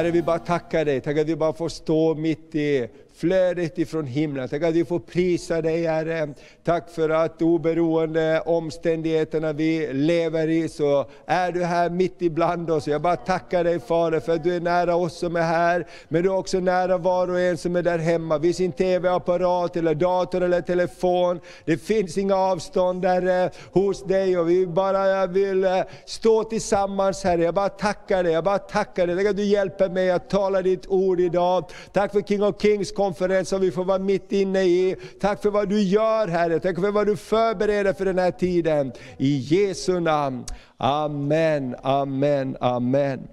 Herre, vi bara tackar dig. Tack att vi bara får stå mitt i flödet ifrån himlen. Tack att vi får prisa dig Herre. Tack för att oberoende omständigheterna vi lever i så är du här mitt ibland oss. Jag bara tackar dig Fader för att du är nära oss som är här, men du är också nära var och en som är där hemma vid sin TV-apparat, eller dator eller telefon. Det finns inga avstånd där hos dig och vi bara vill eh, stå tillsammans Herre. Jag bara tackar dig, jag bara tackar dig. Tack att du hjälper mig att tala ditt ord idag. Tack för King of Kings konferens som vi får vara mitt inne i. Tack för vad du gör Herre, tack för vad du förbereder för den här tiden. I Jesu namn. Amen, amen, amen.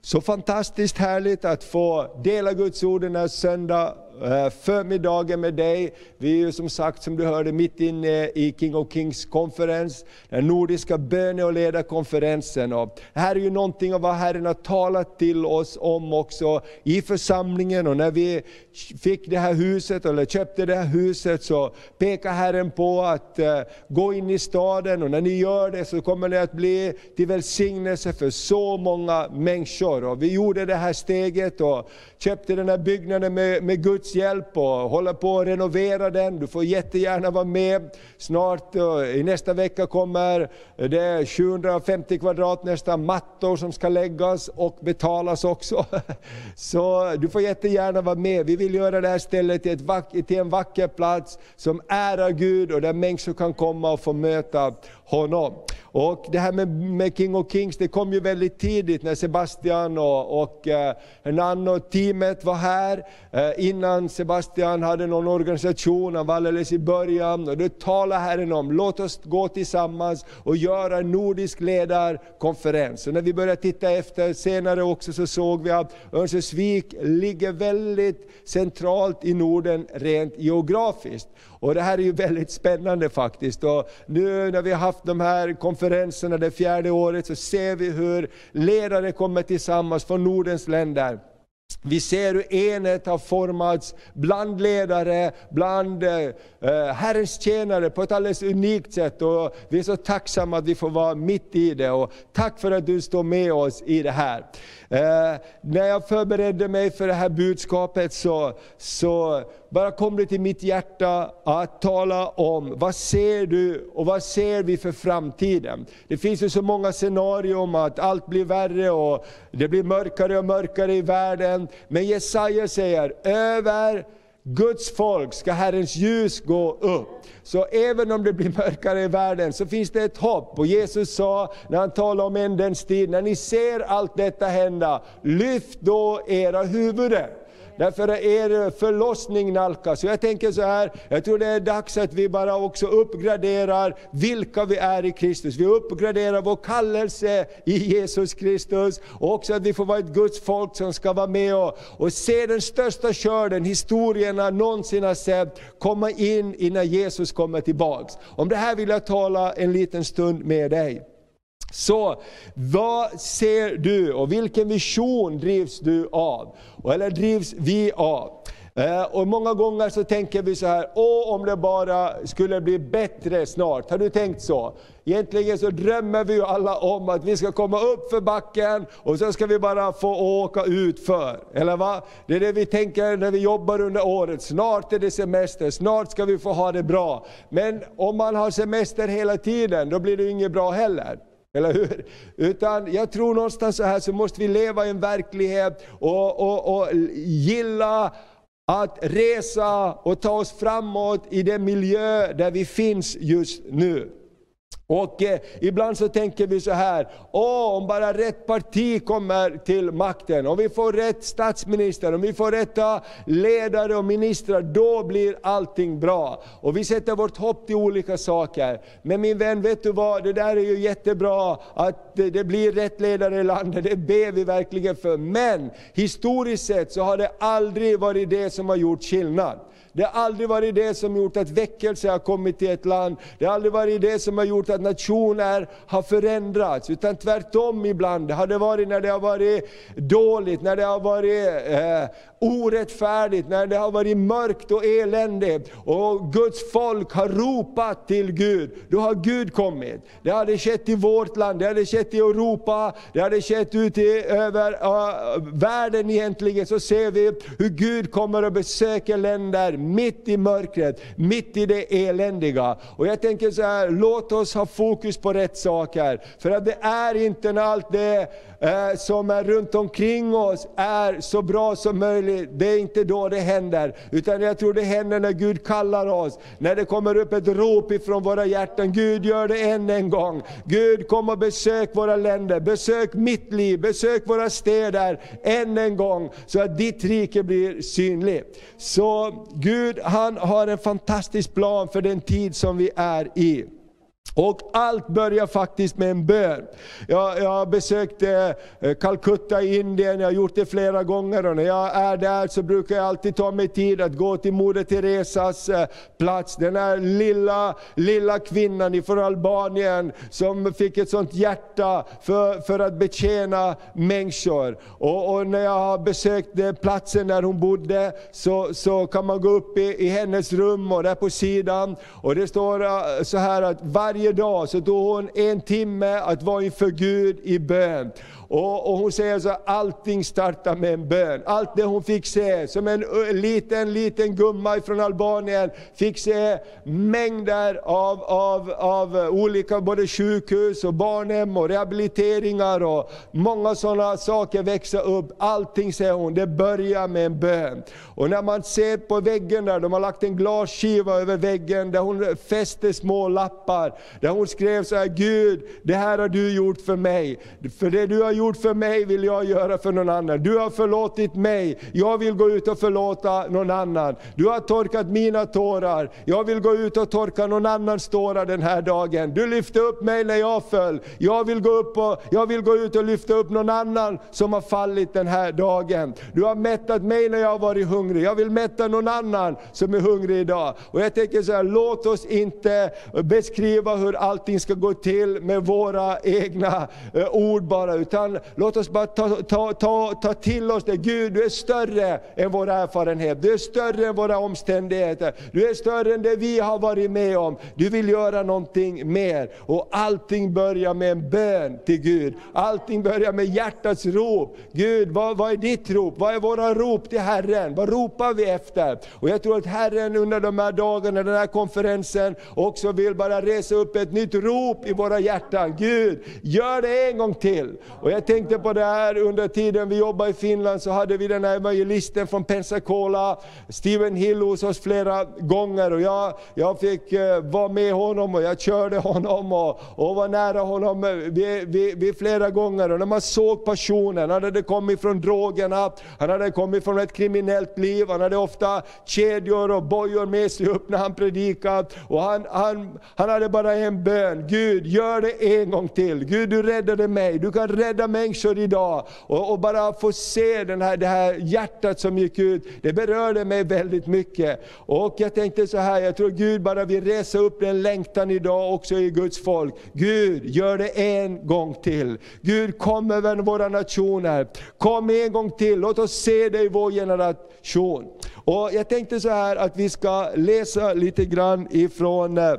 Så fantastiskt härligt att få dela Guds ord den här söndagen. Eh, förmiddagen med dig. Vi är ju som sagt, som du hörde, mitt inne i King of Kings konferens, den nordiska böne och ledarkonferensen. Och det här är ju någonting av vad Herren har talat till oss om också i församlingen. Och när vi fick det här huset, eller köpte det här huset, så pekar Herren på att uh, gå in i staden, och när ni gör det så kommer det att bli till välsignelse för så många människor. Och vi gjorde det här steget och köpte den här byggnaden med, med Guds hjälp och håller på att renovera den. Du får jättegärna vara med. Snart, eh, i nästa vecka kommer det 750 kvadrat nästa mattor som ska läggas och betalas också. Så du får jättegärna vara med. Vi vill göra det här stället till, ett, till en vacker plats som ärar Gud och där människor kan komma och få möta honom. Och det här med, med King of Kings, det kom ju väldigt tidigt när Sebastian och, och eh, och teamet var här. Eh, innan Sebastian hade någon organisation, han var alldeles i början. Och då talade Herren om, låt oss gå tillsammans och göra en nordisk ledarkonferens. Och när vi började titta efter senare också så såg vi att Örnsköldsvik ligger väldigt centralt i Norden rent geografiskt. Och Det här är ju väldigt spännande faktiskt. Och nu när vi har haft de här konferenserna det fjärde året så ser vi hur ledare kommer tillsammans från Nordens länder. Vi ser hur enhet har formats bland ledare, bland eh, eh Herrens tjänare på ett alldeles unikt sätt. Och vi är så tacksamma att vi får vara mitt i det. Och tack för att du står med oss i det här. Eh, när jag förberedde mig för det här budskapet så, så bara kom det till mitt hjärta att tala om, vad ser du och vad ser vi för framtiden? Det finns ju så många scenarier om att allt blir värre och det blir mörkare och mörkare i världen. Men Jesaja säger, över Guds folk ska Herrens ljus gå upp. Så även om det blir mörkare i världen så finns det ett hopp. Och Jesus sa, när han talade om ändens tid, när ni ser allt detta hända, lyft då era huvuden. Därför er förlossning nalkas. Så jag tänker så här, jag tror det är dags att vi bara också uppgraderar vilka vi är i Kristus. Vi uppgraderar vår kallelse i Jesus Kristus. Och också att vi får vara ett Guds folk som ska vara med och, och se den största skörden historierna någonsin har sett komma in innan Jesus kommer tillbaks. Om det här vill jag tala en liten stund med dig. Så vad ser du och vilken vision drivs du av? Eller drivs vi av? Eh, och många gånger så tänker vi så här, åh om det bara skulle bli bättre snart. Har du tänkt så? Egentligen så drömmer vi ju alla om att vi ska komma upp för backen och så ska vi bara få åka ut för. Eller va? Det är det vi tänker när vi jobbar under året. Snart är det semester, snart ska vi få ha det bra. Men om man har semester hela tiden, då blir det inget bra heller. Eller hur? Utan jag tror någonstans så här så måste vi leva i en verklighet och, och, och gilla att resa och ta oss framåt i den miljö där vi finns just nu. Och eh, ibland så tänker vi så här, åh om bara rätt parti kommer till makten, om vi får rätt statsminister, om vi får rätta ledare och ministrar, då blir allting bra. Och vi sätter vårt hopp till olika saker. Men min vän, vet du vad, det där är ju jättebra att det, det blir rätt ledare i landet, det ber vi verkligen för. Men historiskt sett så har det aldrig varit det som har gjort skillnad. Det har aldrig varit det som gjort att väckelse har kommit till ett land. Det har aldrig varit det som har gjort att nationer har förändrats. Utan tvärtom ibland har det varit när det har varit dåligt, när det har varit eh, orättfärdigt, när det har varit mörkt och elände. Och Guds folk har ropat till Gud. Då har Gud kommit. Det hade skett i vårt land, det hade skett skett i Europa, det hade skett ute i, över uh, världen egentligen, så ser vi hur Gud kommer och besöker länder mitt i mörkret, mitt i det eländiga. Och jag tänker så här, låt oss ha fokus på rätt saker. För att det är inte när allt det uh, som är runt omkring oss är så bra som möjligt, det är inte då det händer. Utan jag tror det händer när Gud kallar oss, när det kommer upp ett rop ifrån våra hjärtan. Gud gör det än en gång. Gud kom och besök våra länder, besök mitt liv, besök våra städer än en gång. Så att ditt rike blir synligt. Så Gud han har en fantastisk plan för den tid som vi är i. Och allt börjar faktiskt med en bön. Jag, jag besökte eh, Calcutta i Indien, jag har gjort det flera gånger och när jag är där så brukar jag alltid ta mig tid att gå till Moder Teresas eh, plats. Den här lilla, lilla kvinnan ifrån Albanien som fick ett sånt hjärta för, för att betjäna människor. Och, och när jag har besökt eh, platsen där hon bodde så, så kan man gå upp i, i hennes rum och där på sidan, och det står så här att varje varje dag så tog hon en timme att vara inför Gud i bön. Och, och hon säger så allting startar med en bön. Allt det hon fick se, som en liten, liten gumma från Albanien, fick se mängder av, av, av olika både sjukhus och barnhem och rehabiliteringar och många sådana saker växa upp. Allting säger hon, det börjar med en bön. Och när man ser på väggen där, de har lagt en glasskiva över väggen där hon fäste små lappar. Där hon skrev så här, Gud, det här har du gjort för mig. För det du har gjort för mig vill jag göra för någon annan. Du har förlåtit mig, jag vill gå ut och förlåta någon annan. Du har torkat mina tårar, jag vill gå ut och torka någon annans tårar den här dagen. Du lyfte upp mig när jag föll, jag vill gå, upp och, jag vill gå ut och lyfta upp någon annan som har fallit den här dagen. Du har mättat mig när jag har varit hungrig, jag vill mätta någon annan som är hungrig idag. Och jag tänker så här, låt oss inte beskriva hur allting ska gå till med våra egna eh, ord bara, utan låt oss bara ta, ta, ta, ta till oss det. Gud, du är större än vår erfarenhet. Du är större än våra omständigheter. Du är större än det vi har varit med om. Du vill göra någonting mer. Och allting börjar med en bön till Gud. Allting börjar med hjärtats rop. Gud, vad, vad är ditt rop? Vad är våra rop till Herren? Vad ropar vi efter? Och jag tror att Herren under de här dagarna, den här konferensen, också vill bara resa upp ett nytt rop i våra hjärtan. Gud, gör det en gång till. Och jag tänkte på det här under tiden vi jobbade i Finland, så hade vi den här evangelisten från Pensacola, Steven Hill hos oss flera gånger. Och jag, jag fick eh, vara med honom och jag körde honom och, och var nära honom eh, vid, vid, vid flera gånger. Och när man såg passionen, han hade kommit från drogerna, han hade kommit från ett kriminellt liv, han hade ofta kedjor och bojor med sig upp när han predikade. Och han, han, han hade bara en bön, Gud gör det en gång till. Gud du räddade mig, du kan rädda människor idag. Och, och, bara få se den här, det här hjärtat som gick ut, det berörde mig väldigt mycket. Och jag tänkte så här, jag tror Gud bara vill resa upp den längtan idag också i Guds folk. Gud, gör det en gång till. Gud, kom över våra nationer. Kom en gång till, låt oss se dig i vår generation. Och jag tänkte så här att vi ska läsa lite grann ifrån eh,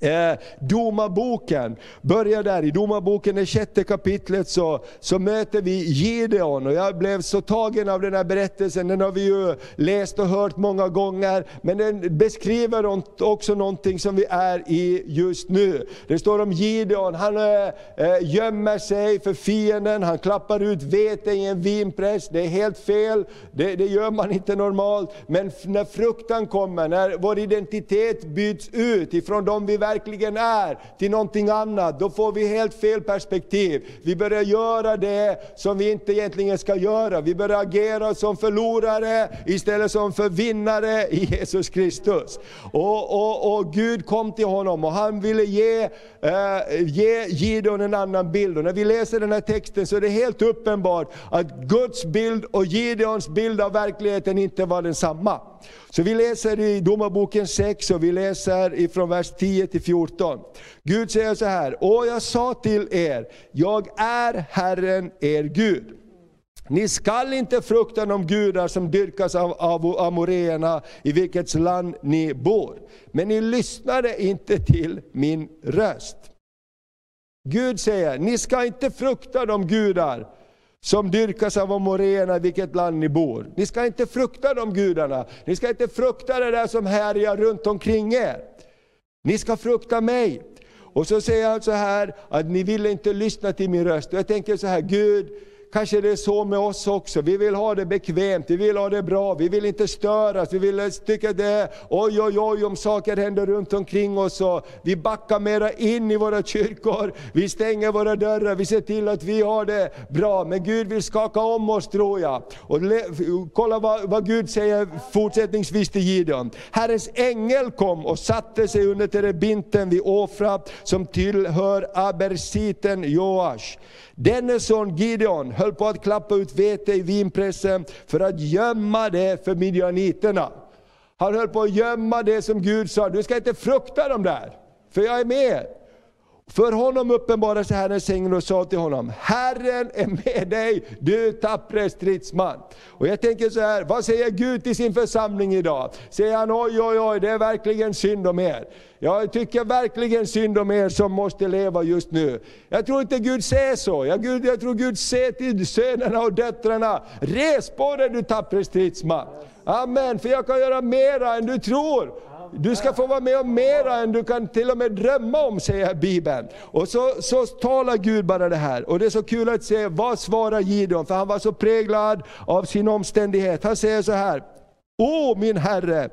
eh, domarboken börja där, i Domarboken, det sjätte kapitlet, så, så möter vi Gideon. Och jag blev så tagen av den här berättelsen, den har vi ju läst och hört många gånger, men den beskriver också någonting som vi är i just nu. Det står om Gideon, han eh, eh gömmer sig för fienden, han klappar ut vete i en vinpress, det är helt fel, det, det gör man inte normalt. Men när fruktan kommer, när vår identitet byts ut ifrån de vi verkligen är till någonting annat, då får vi helt fel perspektiv. Vi börjar göra det som vi inte egentligen ska göra. Vi börjar agera som förlorare istället som för vinnare i Jesus Kristus. Och, och, och Gud kom till honom och han ville ge, eh, ge Gideon en annan bild. Och när vi läser den här texten så är det helt uppenbart att Guds bild och Gideons bild av verkligheten inte var densamma. Så vi läser i Domarboken 6 och vi läser ifrån vers 10 till 14. Gud säger så här, och jag sa till er, jag är Herren er Gud. Ni skall inte frukta de gudar som dyrkas av, av amoreerna i vilket land ni bor. Men ni lyssnade inte till min röst. Gud säger, ni ska inte frukta de gudar som dyrkas av amoréerna i vilket land ni bor. Ni ska inte frukta de gudarna. Ni ska inte frukta det där som härjar runt omkring er. Ni ska frukta mig. Och så säger han så här, att ni vill inte lyssna till min röst. Och jag tänker så här, Gud, Kanske det är så med oss också. Vi vill ha det bekvämt, vi vill ha det bra, vi vill inte störas. Vi vill tycka det är oj, oj, oj om saker händer runt omkring oss. Och vi backar mera in i våra kyrkor, vi stänger våra dörrar, vi ser till att vi har det bra. Men Gud vill skaka om oss tror jag. Och kolla vad, vad Gud säger fortsättningsvis till Gideon. Herrens ängel kom och satte sig under terebinten vid Ofra som tillhör abersiten Joash. Denne son Gideon höll på att klappa ut vete i vinpressen för att gömma det för midjaniterna. Han höll på att gömma det som Gud sa, du ska inte frukta dem där, för jag är med. För honom uppenbarade sig Herrens ängel och sa till honom, Herren är med dig, du tappre stridsman. Och jag tänker så här, vad säger Gud till sin församling idag? Säger han, oj oj oj, det är verkligen synd om er. Jag tycker verkligen synd om er som måste leva just nu. Jag tror inte Gud säger så. Jag, Gud, jag tror Gud säger till sönerna och döttrarna, res på dig du tappre stridsman. Amen, för jag kan göra mera än du tror. Du ska få vara med om mera än du kan till och med drömma om, säger Bibeln. Och så, så talar Gud bara det här. Och det är så kul att se, vad svarar Gideon? För han var så präglad av sin omständighet. Han säger så här, Åh min Herre,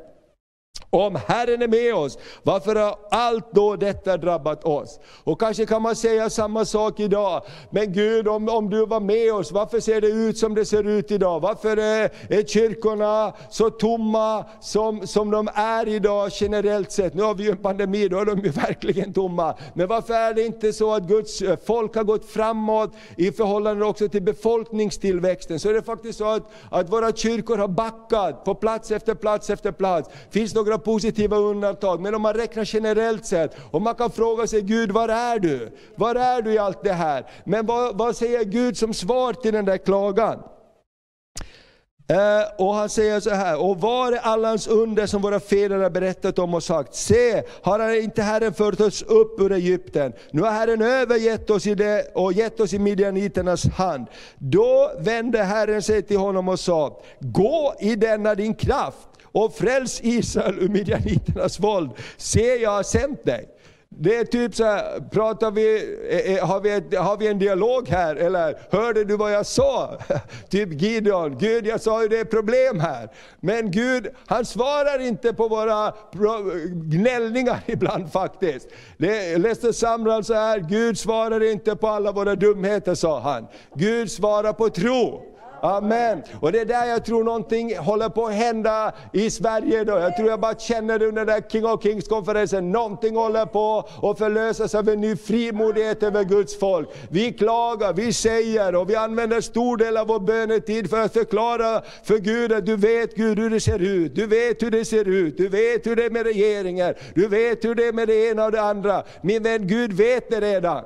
om Herren är med oss, varför har allt då detta drabbat oss? Och kanske kan man säga samma sak idag. Men Gud, om, om du var med oss, varför ser det ut som det ser ut idag? Varför är, är kyrkorna så tomma som, som de är idag generellt sett? Nu har vi ju en pandemi, då är de ju verkligen tomma. Men varför är det inte så att Guds eh, folk har gått framåt i förhållande också till befolkningstillväxten? Så är det faktiskt så att, att våra kyrkor har backat på plats efter plats efter plats. Finns några positiva undantag, men om man räknar generellt sett, och man kan fråga sig, Gud var är du? Var är du i allt det här? Men vad, vad säger Gud som svar till den där klagan? Eh, och han säger så här, och var är alla hans under som våra fäder har berättat om och sagt, se, har han inte Herren fört oss upp ur Egypten? Nu har Herren övergett oss i det och gett oss i midjaniternas hand. Då vände Herren sig till honom och sa, gå i denna din kraft och fräls Israel ur midjaniternas våld. Se, jag har sänt dig. Det är typ så här, pratar vi, eh, eh, har, vi ett, har vi en dialog här? Eller hörde du vad jag sa? typ Gideon, Gud jag sa ju det är problem här. Men Gud, han svarar inte på våra gnällningar ibland faktiskt. Jag läste Samral så här, Gud svarar inte på alla våra dumheter sa han. Gud svarar på tro. Amen. Och det är där jag tror någonting håller på att hända i Sverige idag. Jag tror jag bara känner det under den där King of Kings konferensen. Någonting håller på att förlösas av en ny frimodighet över Guds folk. Vi klagar, vi säger och vi använder stor del av vår bönetid för att förklara för Gud att du vet Gud hur det ser ut. Du vet hur det ser ut. Du vet hur det är med regeringar. Du vet hur det är med det ena och det andra. Min vän, Gud vet det redan.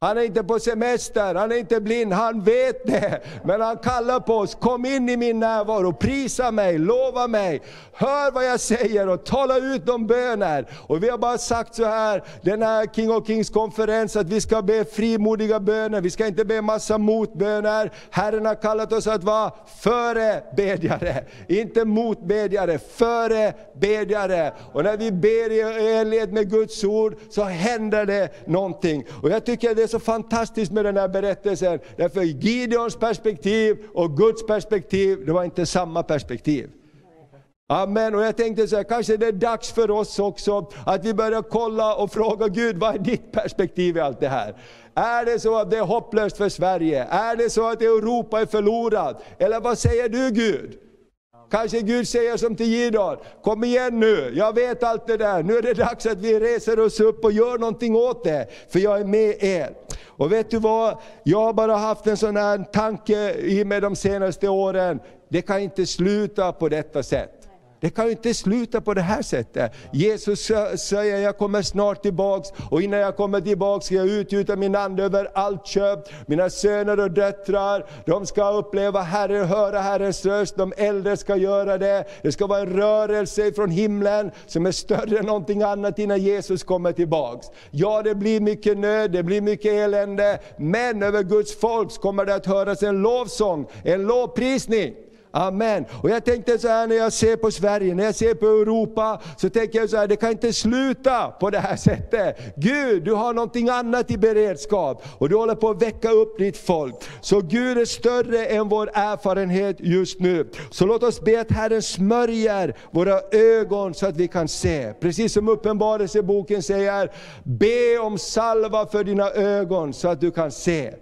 Han är inte på semester, han är inte blind, han vet det. Men han kallar på oss, kom in i min närvaro, prisa mig, lova mig, hör vad jag säger och tala ut de böner. Och vi har bara sagt så här, den här King of Kings konferens, att vi ska be frimodiga böner, vi ska inte be massa motböner. Herren har kallat oss att vara förebedjare, inte motbedjare, förebedjare. Och när vi ber i enlighet med Guds ord så händer det någonting. Och jag tycker det så fantastiskt med den här berättelsen. Därför Gideons perspektiv och Guds perspektiv, det var inte samma perspektiv. Amen. Och jag tänkte så här, kanske det är dags för oss också att vi börjar kolla och fråga Gud, vad är ditt perspektiv i allt det här? Är det så att det är hopplöst för Sverige? Är det så att Europa är förlorat? Eller vad säger du Gud? Kanske Gud säger som till Gideon, kom igen nu, jag vet allt det där, nu är det dags att vi reser oss upp och gör någonting åt det, för jag är med er. Och vet du vad, jag har bara haft en sån här tanke i mig de senaste åren, det kan inte sluta på detta sätt. Det kan ju inte sluta på det här sättet. Jesus säger, jag kommer snart tillbaks och innan jag kommer tillbaks ska jag utgjuta min ande över allt köpt. Mina söner och döttrar, de ska uppleva Herren, höra Herrens röst, de äldre ska göra det. Det ska vara en rörelse från himlen som är större än någonting annat innan Jesus kommer tillbaks. Ja, det blir mycket nöd, det blir mycket elände, men över Guds folk kommer det att höras en lovsång, en lovprisning. Amen. Och jag tänkte så här när jag ser på Sverige, när jag ser på Europa, så tänker jag så här, det kan inte sluta på det här sättet. Gud, du har någonting annat i beredskap och du håller på att väcka upp ditt folk. Så Gud är större än vår erfarenhet just nu. Så låt oss be att Herren smörjer våra ögon så att vi kan se. Precis som Uppenbarelseboken säger, be om salva för dina ögon så att du kan se.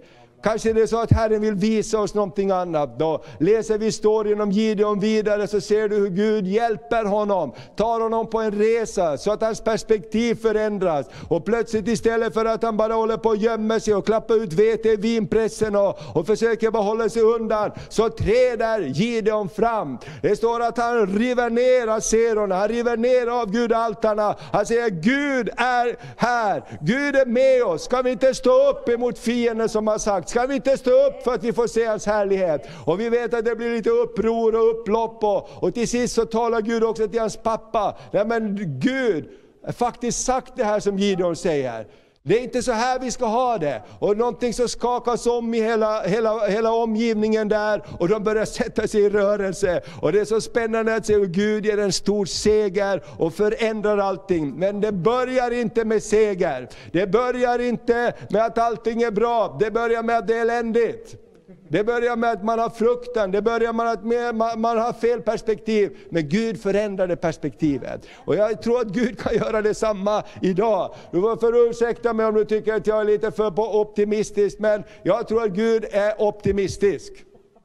Kanske det är så att Herren vill visa oss någonting annat. Då läser vi historien om Gideon vidare så ser du hur Gud hjälper honom, tar honom på en resa så att hans perspektiv förändras. Och plötsligt istället för att han bara håller på att gömma sig och klappa ut vete i vinpressen och, och försöker bara hålla sig undan, så träder Gideon fram. Det står att han river ner aserorna, han river ner avgudaltarna. Han säger Gud är här, Gud är med oss. Ska vi inte stå upp emot fienden som har sagt Ska vi inte stå upp för att vi får se hans härlighet? Och vi vet att det blir lite uppror och upplopp och, och till sist så talar Gud också till hans pappa. Nej men Gud har faktiskt sagt det här som Gideon säger. Det är inte så här vi ska ha det. Och någonting som skakas om i hela, hela, hela omgivningen där och de börjar sätta sig i rörelse. Och det är så spännande att se hur Gud ger en stor seger och förändrar allting. Men det börjar inte med seger. Det börjar inte med att allting är bra. Det börjar med att det är eländigt. Det börjar med att man har fruktan, det börjar med att man har fel perspektiv. Men Gud förändrade perspektivet. Och jag tror att Gud kan göra detsamma idag. Du får ursäkta mig om du tycker att jag är lite för optimistisk, men jag tror att Gud är optimistisk.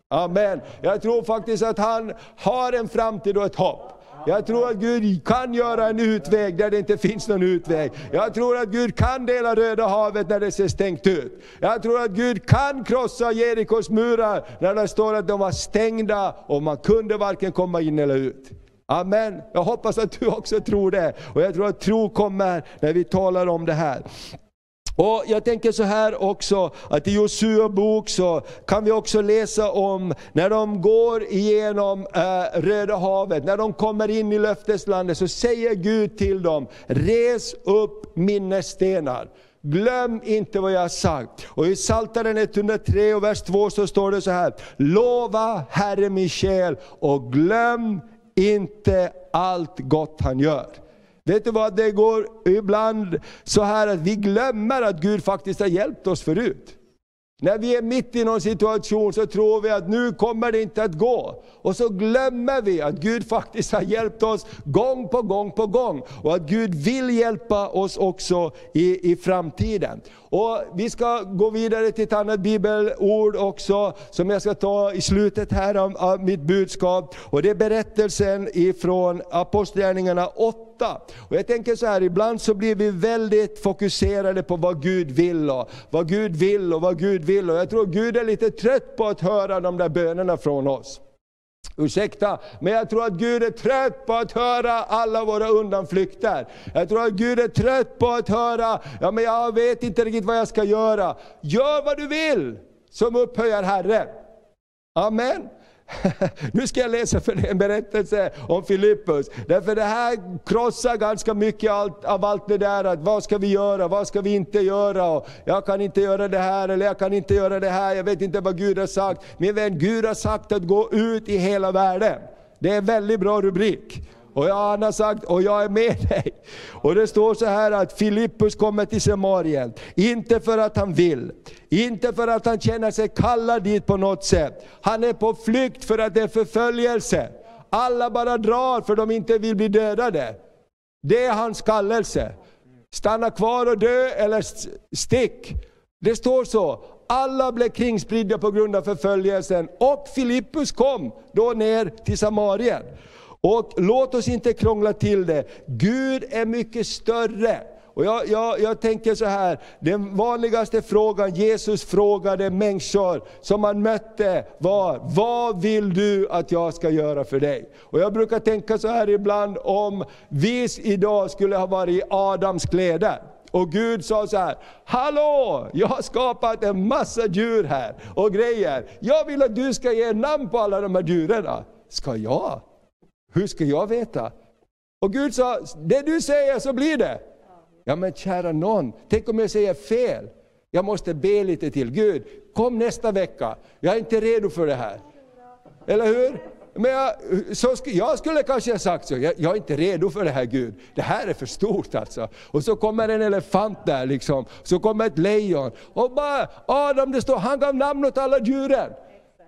Amen. Jag tror faktiskt att han har en framtid och ett hopp. Jag tror att Gud kan göra en utväg där det inte finns någon utväg. Jag tror att Gud kan dela Röda havet när det ser stängt ut. Jag tror att Gud kan krossa Jerikos murar när det står att de var stängda och man kunde varken komma in eller ut. Amen. Jag hoppas att du också tror det. Och jag tror att tro kommer när vi talar om det här. Och Jag tänker så här också, att i Josua bok så kan vi också läsa om när de går igenom äh, Röda havet, när de kommer in i löfteslandet så säger Gud till dem, res upp minnesstenar. Glöm inte vad jag har sagt. Och i Psaltaren 103 och vers 2 så står det så här, lova Herre min själ och glöm inte allt gott han gör. Vet du vad, det går ibland så här att vi glömmer att Gud faktiskt har hjälpt oss förut. När vi är mitt i någon situation så tror vi att nu kommer det inte att gå. Och så glömmer vi att Gud faktiskt har hjälpt oss gång på gång på gång. Och att Gud vill hjälpa oss också i, i framtiden. Och Vi ska gå vidare till ett annat bibelord också, som jag ska ta i slutet här av, av mitt budskap. Och Det är berättelsen ifrån Apostlagärningarna 8. Och jag tänker så här, ibland så blir vi väldigt fokuserade på vad Gud vill, och vad Gud vill och vad Gud vill. Och jag tror Gud är lite trött på att höra de där bönerna från oss. Ursäkta, men jag tror att Gud är trött på att höra alla våra undanflykter. Jag tror att Gud är trött på att höra, ja men jag vet inte riktigt vad jag ska göra. Gör vad du vill, som upphöjer Herren. Amen. nu ska jag läsa för dig en berättelse om Filippus. Därför det här krossar ganska mycket av allt det där, att vad ska vi göra, vad ska vi inte göra, och jag kan inte göra det här, eller jag kan inte göra det här, jag vet inte vad Gud har sagt. Min vän, Gud har sagt att gå ut i hela världen. Det är en väldigt bra rubrik. Och han har sagt, och jag är med dig. Och det står så här att Filippus kommer till Samarien, inte för att han vill, inte för att han känner sig kallad dit på något sätt. Han är på flykt för att det är förföljelse. Alla bara drar för de inte vill bli dödade. Det är hans kallelse. Stanna kvar och dö eller stick. Det står så. Alla blev kringspridda på grund av förföljelsen och Filippus kom då ner till Samarien. Och låt oss inte krångla till det. Gud är mycket större Och jag, jag, jag tänker så här, den vanligaste frågan Jesus frågade människor som han mötte var, vad vill du att jag ska göra för dig? Och jag brukar tänka så här ibland, om vi idag skulle ha varit i Adams kläder, och Gud sa så här, Hallå! Jag har skapat en massa djur här och grejer. Jag vill att du ska ge namn på alla de här djuren. Ska jag? Hur ska jag veta? Och Gud sa, det du säger så blir det. Ja men kära någon, tänk om jag säger fel? Jag måste be lite till. Gud, kom nästa vecka. Jag är inte redo för det här. Eller hur? Men jag, så, jag skulle kanske ha sagt så, jag, jag, är inte redo för det här Gud. Det här är för stort alltså. Och så kommer en elefant där liksom, så kommer ett lejon. Och bara, Adam det står, han gav namn åt alla djuren.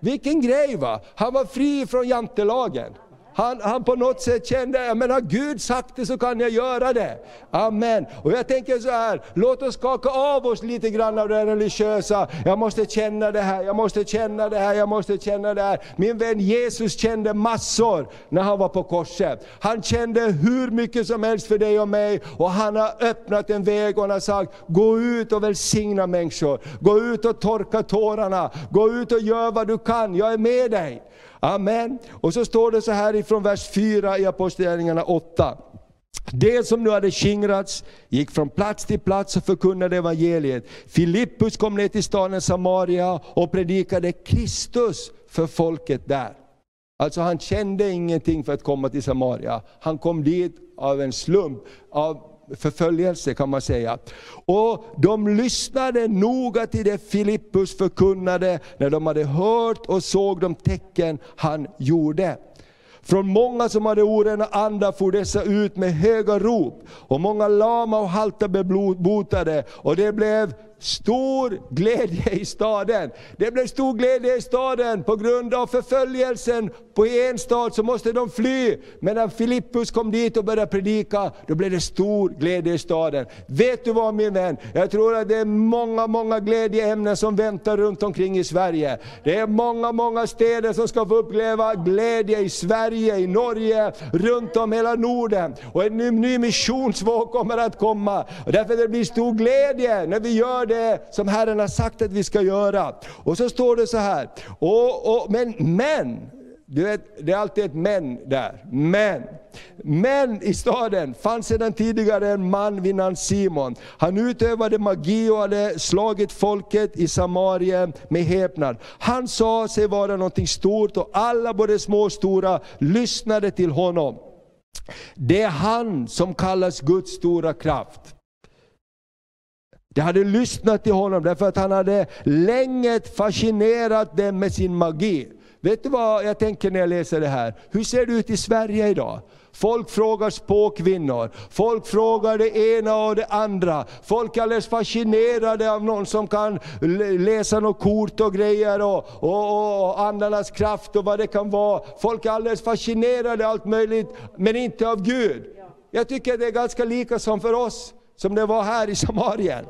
Vilken grej va! Han var fri från jantelagen. Han, han på något sätt kände, jag menar Gud sagt det så kan jag göra det. Amen. Och jag tänker så här, låt oss skaka av oss lite grann av det religiösa. Jag måste känna det här, jag måste känna det här, jag måste känna det här. Min vän Jesus kände massor när han var på korset. Han kände hur mycket som helst för dig och mig. Och han har öppnat en väg och han har sagt, gå ut och välsigna människor. Gå ut och torka tårarna. Gå ut och gör vad du kan, jag är med dig. Amen. Och så står det så här ifrån vers 4 i Apostlagärningarna 8. Det som nu hade skingrats gick från plats till plats och förkunnade evangeliet. Filippus kom ner till staden Samaria och predikade Kristus för folket där. Alltså han kände ingenting för att komma till Samaria. Han kom dit av en slump, av förföljelse kan man säga. Och de lyssnade noga till det Filippus förkunnade när de hade hört och såg de tecken han gjorde. Från många som hade orena andar for dessa ut med höga rop, och många lama och halta blev botade, och det blev stor glädje i staden. Det blev stor glädje i staden på grund av förföljelsen på en stad så måste de fly. Men när Filippus kom dit och började predika, då blev det stor glädje i staden. Vet du vad min vän? Jag tror att det är många, många glädjeämnen som väntar runt omkring i Sverige. Det är många, många städer som ska få uppleva glädje i Sverige, i Norge, runt om hela Norden. Och en ny, ny missionsvåg kommer att komma. Och därför det blir stor glädje när vi gör det som Herren har sagt att vi ska göra. Och så står det så här, och, och, men, men, du vet, det är alltid ett men där. Men, men i staden fanns sedan tidigare en man vid namn Simon. Han utövade magi och hade slagit folket i Samarien med häpnad. Han sa sig vara någonting stort och alla, både små och stora, lyssnade till honom. Det är han som kallas Guds stora kraft. De hade lyssnat till honom därför att han hade länge fascinerat dem med sin magi. Vet du vad jag tänker när jag läser det här? Hur ser det ut i Sverige idag? Folk frågar spåkvinnor, folk frågar det ena och det andra. Folk är alldeles fascinerade av någon som kan läsa något kort och grejer och, och, och andarnas kraft och vad det kan vara. Folk är alldeles fascinerade av allt möjligt, men inte av Gud. Jag tycker det är ganska lika som för oss som det var här i Samarien.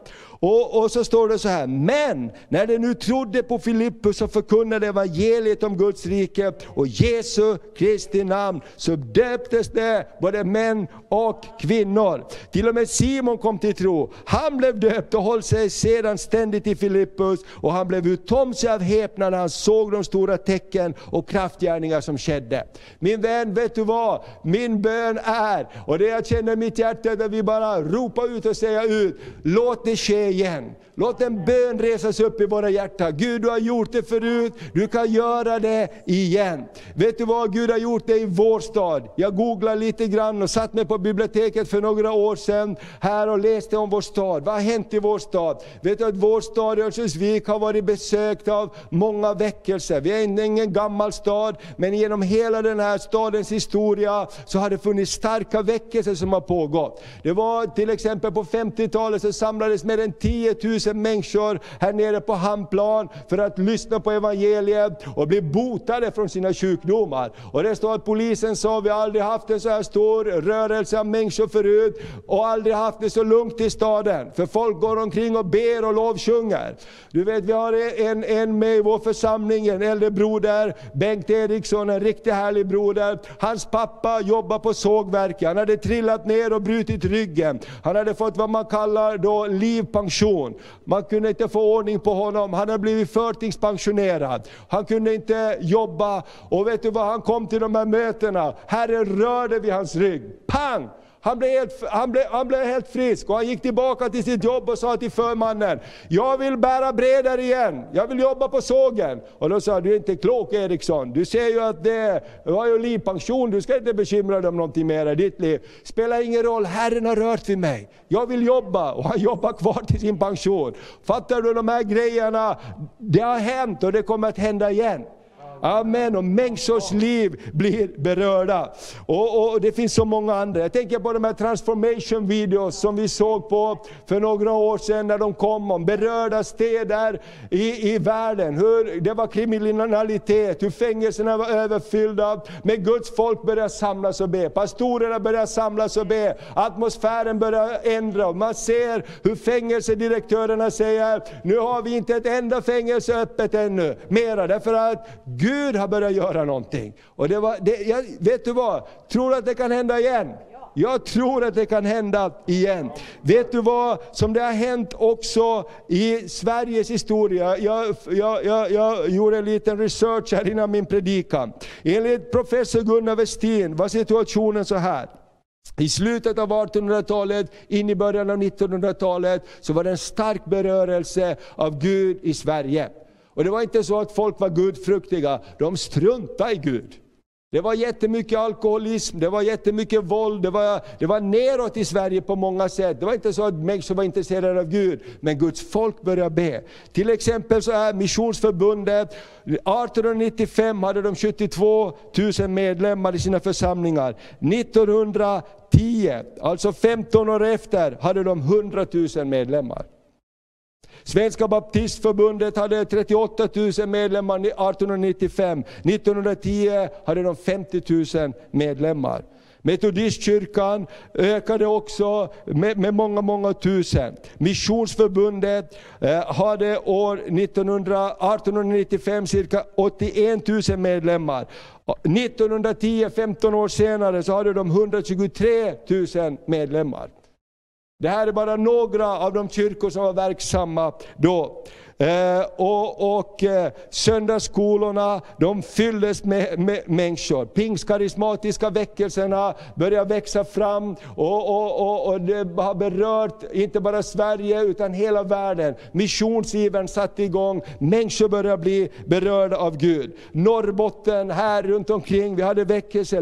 Och, och, så står det så här, men när de nu trodde på Filippus och förkunnade evangeliet om Guds rike och Jesu Kristi namn, så döptes det både män och kvinnor. Till och med Simon kom till tro. Han blev döpt och höll sig sedan ständigt i Filippus, och han blev utom sig av häpnad när han såg de stora tecken och kraftgärningar som skedde. Min vän, vet du vad? Min bön är, och det jag känner i mitt hjärta, är att vi bara ropar ut och säger ut, låt det ske igen. Låt en bön resas upp i våra hjärtan. Gud du har gjort det förut, du kan göra det igen. Vet du vad Gud har gjort det i vår stad? Jag googlade lite grann och satt mig på biblioteket för några år sedan här och läste om vår stad. Vad har hänt i vår stad? Vet du att vår stad Örnsköldsvik har varit besökt av många väckelser. Vi är ingen gammal stad, men genom hela den här stadens historia så har det funnits starka väckelser som har pågått. Det var till exempel på 50-talet så samlades mer än 10 000 människor här nere på Hamnplan för att lyssna på evangeliet och bli botade från sina sjukdomar. Och det står att polisen sa, vi har aldrig haft en så här stor rörelse av människor förut och aldrig haft det så lugnt i staden. För folk går omkring och ber och lovsjunger. Du vet, vi har en, en med i vår församling, en äldre broder, Bengt Eriksson, en riktigt härlig broder. Hans pappa jobbar på sågverket, han hade trillat ner och brutit ryggen. Han hade fått vad man kallar då livpension. Man kunde inte få ordning på honom, han hade blivit förtidspensionerad. Han kunde inte jobba, och vet du vad, han kom till de här mötena, Herren rörde vid hans rygg. Pang! Han blev, helt, han, blev, han blev helt frisk och han gick tillbaka till sitt jobb och sa till förmannen, jag vill bära bredare igen, jag vill jobba på sågen. Och då sa han, du är inte klok Eriksson, du ser ju att det var ju livpension, du ska inte bekymra dig om någonting mer i ditt liv. Spelar ingen roll, Herren har rört vid mig, jag vill jobba. Och han jobbar kvar till sin pension. Fattar du de här grejerna? Det har hänt och det kommer att hända igen. Amen, och människors liv blir berörda. Och, och, Det finns så många andra. Jag tänker på de här transformation videos som vi såg på för några år sedan när de kom om berörda städer i, i världen. Hur det var kriminalitet, hur fängelserna var överfyllda. Men Guds folk började samlas och be. Pastorerna började samlas och be. Atmosfären började ändra. Man ser hur fängelsedirektörerna säger, nu har vi inte ett enda fängelse öppet ännu. Mera, därför att Gud har börjat göra någonting. Och det var, det, jag, vet du vad? Tror du att det kan hända igen? Jag tror att det kan hända igen. Vet du vad som det har hänt också i Sveriges historia? Jag, jag, jag, jag gjorde en liten research här innan min predikan. Enligt professor Gunnar Westin var situationen så här. I slutet av 1800-talet, in i början av 1900-talet, så var det en stark berörelse av Gud i Sverige. Och det var inte så att folk var gudfruktiga, de struntade i Gud. Det var jättemycket alkoholism, det var jättemycket våld, det var, det var neråt i Sverige på många sätt. Det var inte så att människor var intresserade av Gud, men Guds folk började be. Till exempel så är Missionsförbundet, 1895 hade de 72 000 medlemmar i sina församlingar. 1910, alltså 15 år efter, hade de 100 000 medlemmar. Svenska baptistförbundet hade 38 000 medlemmar 1895. 1910 hade de 50 000 medlemmar. Metodistkyrkan ökade också med, med, många, många tusen. Missionsförbundet eh, hade år 1900, 1895 cirka 81 000 medlemmar. 1910, 15 år senare, så hade de 123 000 medlemmar. Det här är bara några av de kyrkor som var verksamma då. Eh, och, och eh, söndagsskolorna de fylldes med, med människor. Pingstkarismatiska väckelserna började växa fram och, och, och, och, det har berört inte bara Sverige utan hela världen. Missionsivern satte igång, människor började bli berörda av Gud. Norrbotten, här runt omkring, vi hade väckelse,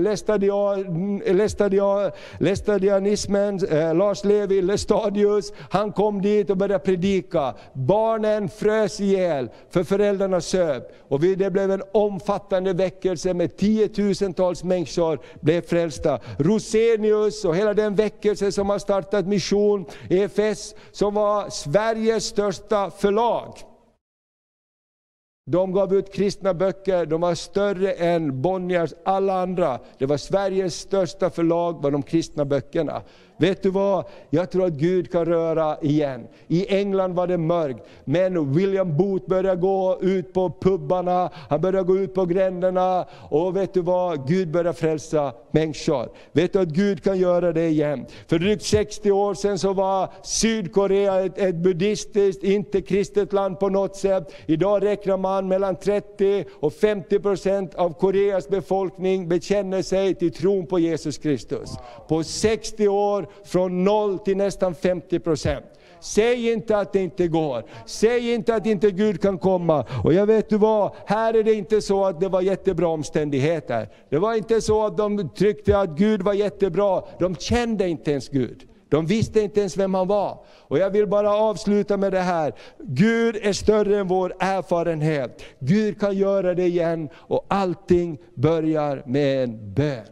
Lestadianismen, eh, Lars Levi, Lestadius, han kom dit och började predika. Barnen frös ihjäl för föräldrarna söp. Och det blev en omfattande väckelse med tiotusentals människor blev frälsta. Rosenius och hela den väckelse som har startat mission, EFS, som var Sveriges största förlag. De gav ut kristna böcker, de var större än Bonniers alla andra. Det var Sveriges största förlag, var de kristna böckerna. Vet du vad? Jag tror att Gud kan röra igen. I England var det mörkt, men William Booth började gå ut på pubbarna, han började gå ut på gränderna. Och vet du vad? Gud började frälsa människor. Vet du att Gud kan göra det igen? För drygt 60 år sedan så var Sydkorea ett, ett buddhistiskt, inte kristet land på något sätt. Idag räknar man mellan 30 och 50 procent av Koreas befolkning bekänner sig till tron på Jesus Kristus. På 60 år från noll till nästan 50 procent. Säg inte att det inte går. Säg inte att inte Gud kan komma. Och jag vet du vad, här är det inte så att det var jättebra omständigheter. Det var inte så att de tyckte att Gud var jättebra. De kände inte ens Gud. De visste inte ens vem han var. Och jag vill bara avsluta med det här. Gud är större än vår erfarenhet. Gud kan göra det igen och allting börjar med en bön.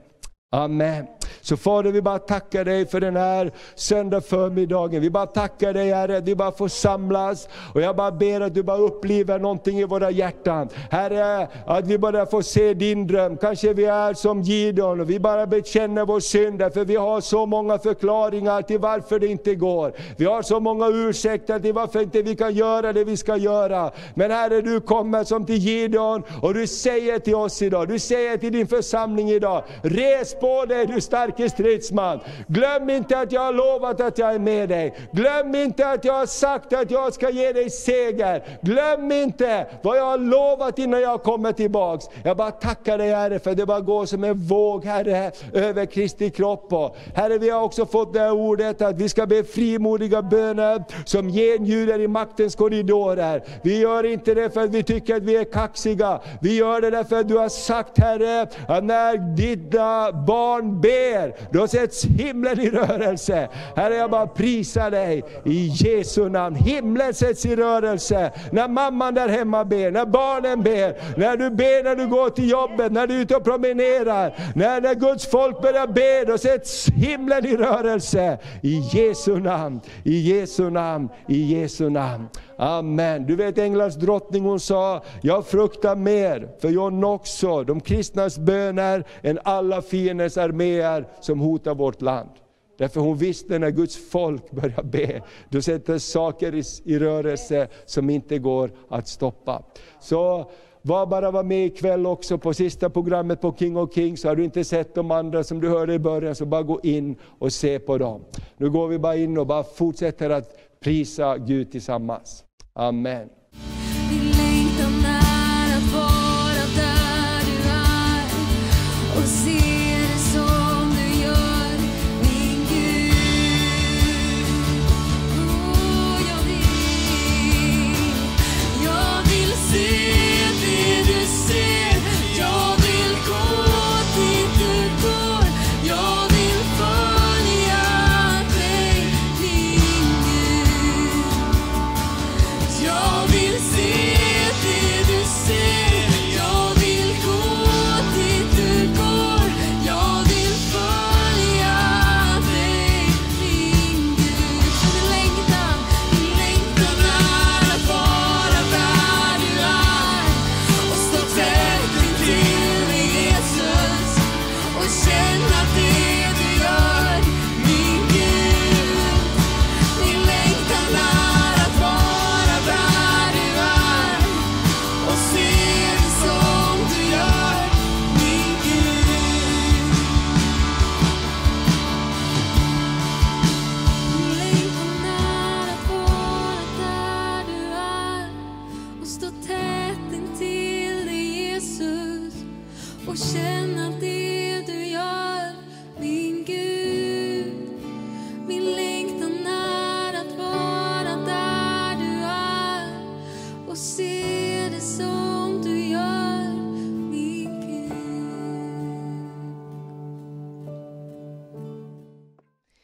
Amen. Så Fader, vi bara tackar dig för den här söndag förmiddagen. Vi bara tackar dig Herre, att vi bara får samlas. Och jag bara ber att du bara upplivar någonting i våra hjärtan. Herre, att vi bara får se din dröm. Kanske vi är som Gideon och vi bara bekänner vår synd, för vi har så många förklaringar till varför det inte går. Vi har så många ursäkter till varför inte vi kan göra det vi ska göra. Men Herre, du kommer som till Gideon och du säger till oss idag, du säger till din församling idag, res på dig du starke stridsman. Glöm inte att jag har lovat att jag är med dig. Glöm inte att jag har sagt att jag ska ge dig seger. Glöm inte vad jag har lovat innan jag kommer tillbaks. Jag bara tackar dig Herre för det bara går som en våg Herre över Kristi kropp. Och, herre vi har också fått det här ordet att vi ska be frimodiga böner som genljuder i maktens korridorer. Vi gör inte det för att vi tycker att vi är kaxiga. Vi gör det därför att du har sagt Herre, att när dina barn ber, då sätts himlen i rörelse. Herre jag bara prisar dig i Jesu namn. Himlen sätts i rörelse när mamman där hemma ber, när barnen ber, när du ber när du går till jobbet, när du är ute och promenerar. När, när Guds folk börjar be, då sätts himlen i rörelse. I Jesu namn, i Jesu namn, i Jesu namn. Amen. Du vet änglars drottning hon sa, jag fruktar mer för John också, de kristnas böner, än alla fiendens arméer som hotar vårt land. Därför hon visste när Guds folk börjar be, då sätter saker i, i rörelse som inte går att stoppa. Så var bara var med ikväll också på sista programmet på King of Kings. Har du inte sett de andra som du hörde i början, så bara gå in och se på dem. Nu går vi bara in och bara fortsätter att prisa Gud tillsammans. Amen.